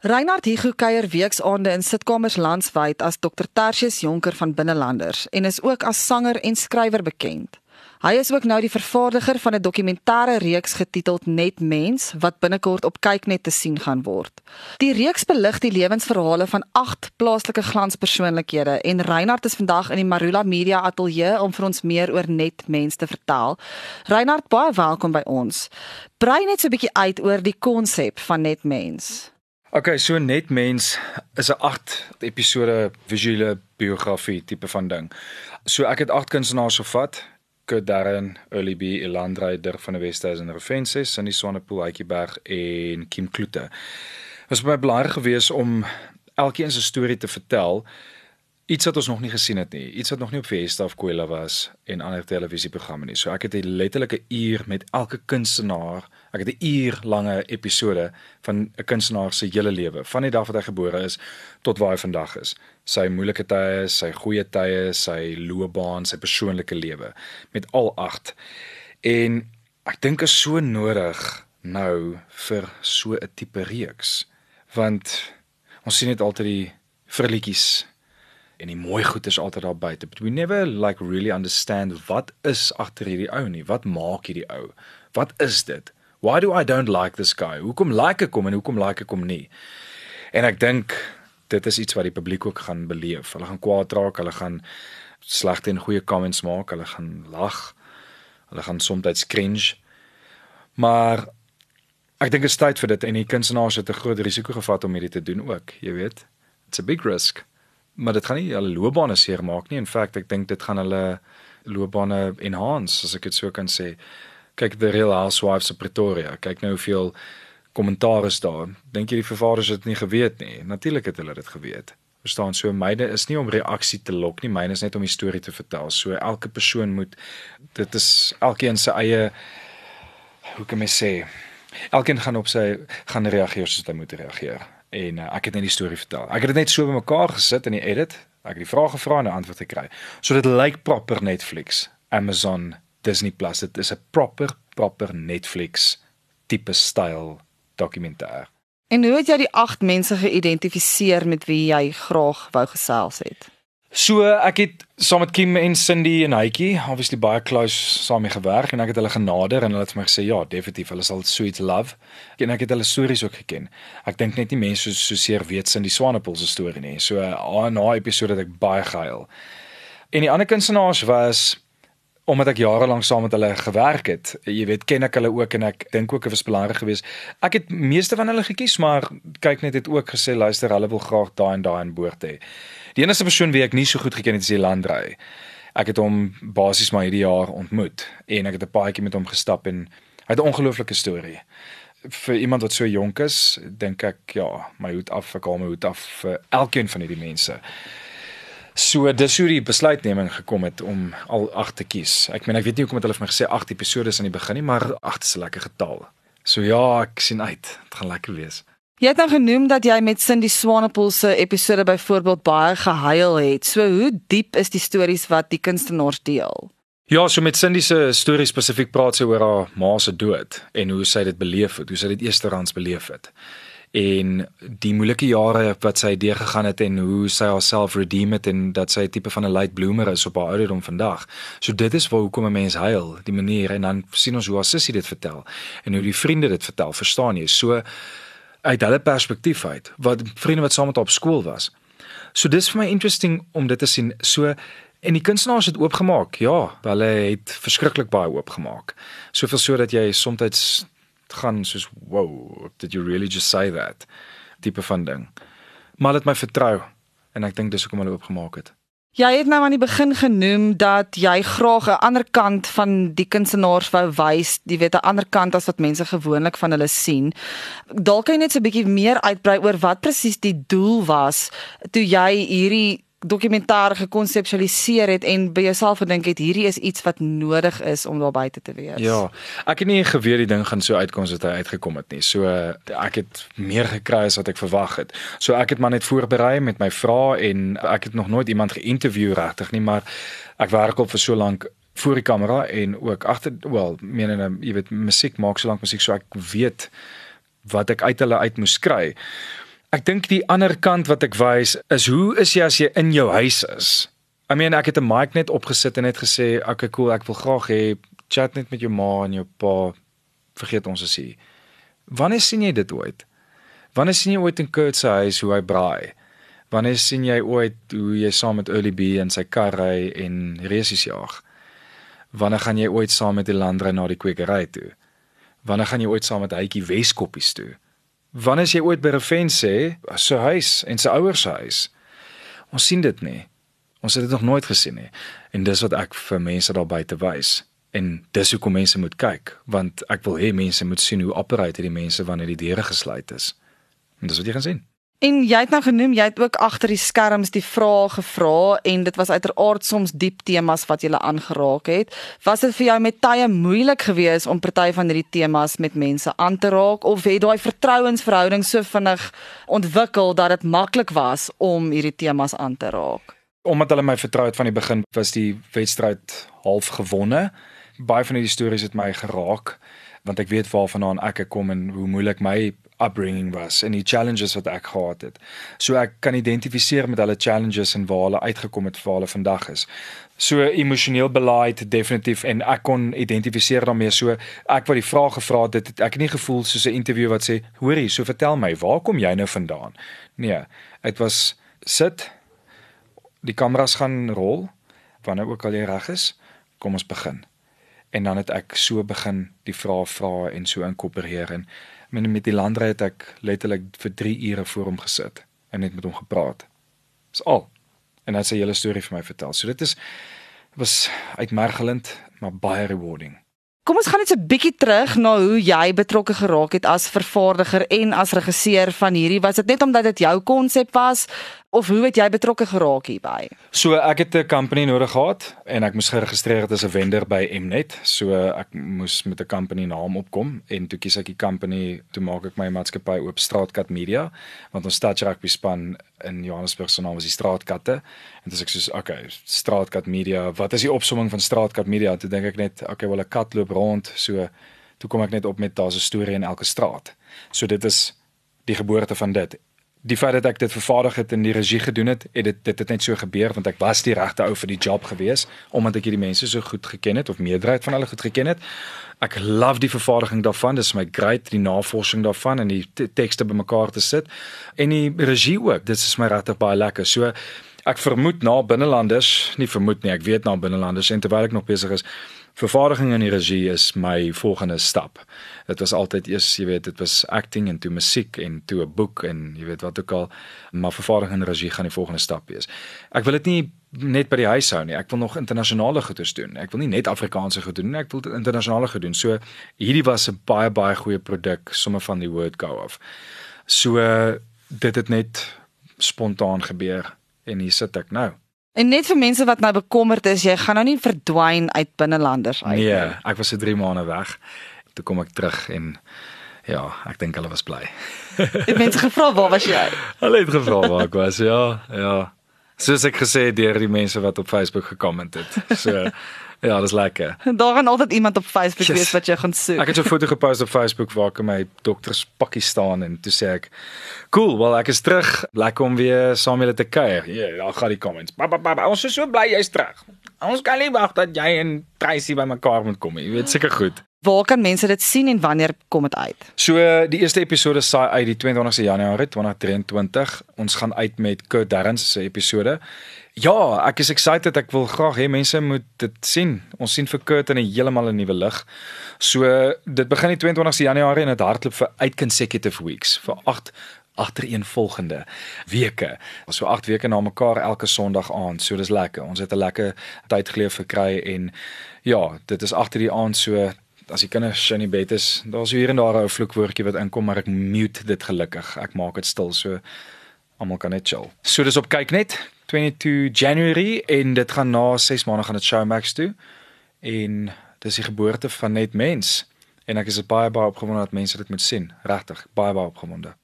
Reinhard Hugo kuier weeksaande in sitkamers landwyd as Dr Tertius Jonker van Binnelanders en is ook as sanger en skrywer bekend. Hy is ook nou die vervaardiger van 'n dokumentêre reeks getiteld Net Mens wat binnekort op Kyknet te sien gaan word. Die reeks belig die lewensverhale van 8 plaaslike glanspersoonlikhede en Reinhard is vandag in die Marula Media Ateljee om vir ons meer oor Net Mens te vertel. Reinhard, baie welkom by ons. Brei net so 'n bietjie uit oor die konsep van Net Mens. Okay, so net mens is 'n 8 episode visuele biografie tipe van ding. So ek het 8 kunstenaars gevat. Kurt Darren, Early B, Elandreider van die Westhuizen Refenses, Sandy Swanepoel, Uitjieberg en Kim Kloete. Was baie belangrik geweest om elkeen se storie te vertel iets wat ons nog nie gesien het nie, iets wat nog nie op Fiesta of Kwela was en ander televisieprogramme nie. So ek het 'n letterlike uur met elke kunstenaar. Ek het 'n uur lange episode van 'n kunstenaar se hele lewe, van die dag wat hy gebore is tot waar hy vandag is. Sy moeilike tye, sy goeie tye, sy loopbaan, sy persoonlike lewe met al 8. En ek dink is so nodig nou vir so 'n tipe reeks want ons sien net altyd die verlietjies en die mooi goed is altyd daar buite. But we never like really understand wat is agter hierdie ou nie. Wat maak hierdie ou? Wat is dit? Why do I don't like this guy? Hoekom like ek hom en hoekom like ek hom nie? En ek dink dit is iets wat die publiek ook gaan beleef. Hulle gaan kwaad raak, hulle gaan slegte en goeie comments maak, hulle gaan lag. Hulle gaan soms cringe. Maar ek dink dit is tyd vir dit en die kunstenaars het 'n groot risiko gevat om hierdie te doen ook, jy weet. It's a big risk maar dit gaan nie hulle loopbane seermaak nie. In feite, ek dink dit gaan hulle loopbane enhance, as ek dit so kan sê. Kyk the Real Housewives of Pretoria. Kyk nou hoeveel kommentaar is daar. Dink jy die vervaarders het dit nie geweet nie? Natuurlik het hulle dit geweet. Verstaan, so myne is nie om reaksie te lok nie, myne is net om die storie te vertel. So elke persoon moet dit is elkeen se eie hoe kan ek sê? Elkeen gaan op sy gaan reageer soos hy moet reageer en uh, ek het net die storie vertel. Ek het dit net so bymekaar gesit in die edit. Ek het die vrae gevra en 'n antwoord gekry. So dit lyk proper Netflix, Amazon, Disney Plus. Dit is 'n proper proper Netflix tipe styl dokumentêr. En hoe het jy die 8 mense geïdentifiseer met wie jy graag wou gesels het? So ek het saam met Kim en Cindy en Hytjie obviously baie close saam gewerk en ek het hulle genader en hulle het vir my gesê ja, definitief, hulle sal sweet love. En ek het hulle stories ook geken. Ek dink net nie mense so so seer weet Cindy Swanepoel se storie nie. So na 'n episode het ek baie gehuil. En die ander kunstenaars was omdat ek jare lank saam met hulle gewerk het. Jy weet, ken ek hulle ook en ek dink ook dit was belangrik geweest. Ek het meeste van hulle gekies, maar kyk net het ook gesê luister, hulle wil graag daai en daai in boord hê. Die enigste persoon wie ek nie so goed geken het is die Landrey. Ek het hom basies maar hierdie jaar ontmoet en ek het 'n paadjie met hom gestap en hy het 'n ongelooflike storie. Vir iemand wat so jonk is, dink ek ja, my hoed af, ek haal my hoed af vir elkeen van hierdie mense. So dis hoe die besluitneming gekom het om al 8 te kies. Ek meen ek weet nie hoekom het hulle vir my gesê 8 episode aan die begin nie, maar 8 is 'n lekker getal. So ja, ek sien uit. Dit gaan lekker wees. Jy het nou genoem dat jy met Cindy Swanepoel se episode byvoorbeeld baie gehuil het. So hoe diep is die stories wat die kunstenaars deel? Ja, so met Cindy se storie spesifiek praat sy oor haar ma se dood en hoe sy dit beleef het, hoe sy dit eersterands beleef het. En die moeilike jare wat sy deurgegaan het en hoe sy haarself redeem het en dat sy 'n tipe van 'n late bloomer is op haar ouderdom vandag. So dit is waar hoekom 'n mens huil, die manier en dan sien ons hoe haar sussie dit vertel en hoe die vriende dit vertel, verstaan jy? So uit hulle perspektief uit wat vriende wat saam met haar op skool was. So dis vir my interesting om dit te sien. So en die kunstenaars het oopgemaak. Ja, hulle het verskriklik baie oopgemaak. Soveel so dat jy soms gaan soos wow, did you really just say that? tipe van ding. Maar dit my vertrou en ek dink dis hoekom hulle oopgemaak het. Jy het nou aan die begin genoem dat jy graag 'n ander kant van die kunstenaars wou wys, jy weet 'n ander kant as wat mense gewoonlik van hulle sien. Dalk kan jy net so 'n bietjie meer uitbrei oor wat presies die doel was toe jy hierdie dokumentêr gekonseptualiseer het en by jouself gedink het hierdie is iets wat nodig is om daar buite te wees. Ja, ek het nie geweet die ding gaan so uitkom as dit uitgekom het nie. So ek het meer gekry as wat ek verwag het. So ek het maar net voorberei met my vrae en ek het nog nooit iemand geïnterview regtig nie, maar ek werk al vir so lank voor die kamera en ook agter wel, menene, jy weet, musiek maak so lank musiek so ek weet wat ek uit hulle uit moes kry. Ek dink die ander kant wat ek wys is hoe is jy as jy in jou huis is? I mean ek het 'n mic net opgesit en net gesê, "Okay, cool, ek wil graag hê chat net met jou ma en jou pa. Vergeet ons as jy. Wanneer sien jy dit ooit? Wanneer sien jy ooit in Kurt se huis hoe hy braai? Wanneer sien jy ooit hoe jy saam met Early B in sy kar ry en resies jag? Wanneer gaan jy ooit saam met die landry na die kwekery toe? Wanneer gaan jy ooit saam met Hytjie Weskoppies toe? Wanneer as jy ooit by Refen sê, so huis en sy ouers se huis? Ons sien dit nie. Ons het dit nog nooit gesien nie. En dis wat ek vir mense daar buite wys. En dis hoekom mense moet kyk, want ek wil hê mense moet sien hoe operate die mense wanneer die deure gesluit is. En dis wat jy gaan sien. En jy het nou genoem jy het ook agter die skerms die vrae gevra en dit was uiteraard soms diep temas wat jy aangeraak het. Was dit vir jou met tye moeilik geweest om party van hierdie temas met mense aan te raak of het daai vertrouensverhouding so vinnig ontwikkel dat dit maklik was om hierdie temas aan te raak? Omdat hulle my vertrou het van die begin, was die wedstryd half gewonne. Baie van hierdie stories het my geraak want ek weet waarvandaan ek kom en hoe moeilik my upbringing was en die challenges wat ek gehad het. So ek kan identifiseer met hulle challenges en waar hulle uitgekom het vir hulle vandag is. So emosioneel belaaid definitief en ek kon identifiseer daarmee. So ek wat die vraag gevra het, dit ek het nie gevoel soos 'n interview wat sê, "Hoorie, so vertel my, waar kom jy nou vandaan?" Nee, dit was sit die kameras gaan rol wanneer ook al jy reg is, kom ons begin. En dan het ek so begin die vrae vra en so inkorporeer en met met die landry het ek letterlik vir 3 ure voor hom gesit en net met hom gepraat. Dis al. En hy het sy hele storie vir my vertel. So dit is was uitmergelend, maar baie rewarding. Kom ons gaan net 'n bietjie terug na hoe jy betrokke geraak het as vervaardiger en as regisseur van hierdie. Was dit net omdat dit jou konsep was of hoe het jy betrokke geraak hierby? So ek het 'n company nodig gehad en ek moes geregistreer het as 'n vendor by Mnet. So ek moes met 'n company naam opkom en toe kies ek die company toe maak ek my maatskappy oop Straatkat Media want ons stad rugby span in Johannesburg se naam was die Straatkatte en dis ek soos okay, Straatkat Media. Wat is die opsomming van Straatkat Media? Toe dink ek net okay, wel 'n kat loop rond. So toe kom ek net op met daar's 'n storie in elke straat. So dit is die geboorte van dit die feit dat ek dit vervaardig het en die regie gedoen het, het dit dit het net so gebeur want ek was die regte ou vir die job gewees omdat ek hierdie mense so goed geken het of meerderheid van hulle goed geken het. Ek love die vervaardiging daarvan. Dit is my great die navorsing daarvan en die tekste bymekaar te sit en die regie ook. Dit is my regtig baie lekker. So ek vermoed na binnelanders, nie vermoed nie, ek weet na binnelanders en terwyl ek nog besig is vervaardiging en die regie is my volgende stap. Dit was altyd eers, jy weet, dit was acting en toe musiek en toe 'n boek en jy weet wat ook al, maar vervaardiging en regie gaan die volgende stap wees. Ek wil dit nie net by die huis hou nie. Ek wil nog internasionale goeders doen. Ek wil nie net Afrikaanse goed doen nie, ek wil internasionale goed doen. So hierdie was 'n baie baie goeie produk sommer van die word go of. So dit het net spontaan gebeur en hier sit ek nou. En net vir mense wat nou bekommerd is, jy gaan nou nie verdwyn uit binnelanders uit nee, nie. Nee, ek was se 3 maande weg. Toe kom ek terug en ja, ek dink hulle was bly. Het mense gevra waar was jy? Hulle het gevra waar ek was. Ja, ja. Soos ek gesê het deur die mense wat op Facebook gekom het. So Ja, dis lekker. Daar gaan altyd iemand op Facebook yes. wees wat jy gaan soek. Ek het 'n foto gepost op Facebook waar ek in my dokterspakkie staan en toe sê ek, "Cool, wel ek is terug. Lekker om weer saam met julle te kuier." Ja, yeah, daar gaan die comments. Ba, ba, ba, ba. Ons is so bly jy's terug. Ons kan nie wag dat jy en Tracy by mekaar moet kom nie. Jy weet seker goed. Waar kan mense dit sien en wanneer kom dit uit? So die eerste episode saai uit die 22ste Januarie 2023. Ons gaan uit met Kurt Darrens se episode. Ja, ek is excited. Ek wil graag hê mense moet dit sien. Ons sien vir Kurt in 'n heeltemal 'n nuwe lig. So dit begin die 22ste Januarie en dit hardloop vir 8 consecutive weeks vir 8 agtereenvolgende weke. Ons so 8 weke na mekaar elke Sondag aand. So dis lekker. Ons het 'n lekker tyd geleef gekry en ja, dit is agter die aand so as die kinders in die bed is, daar's hier en daar 'n vloekwoordjie wat inkom, maar ek mute dit gelukkig. Ek maak dit stil so almal kan net chill. So dis op kyk net 22 January en dit gaan na 6 maande gaan dit Showmax toe. En dis die geboorte van net mens en ek is baie baie opgewonde dat mense dit moet sien. Regtig, baie baie opgewonde.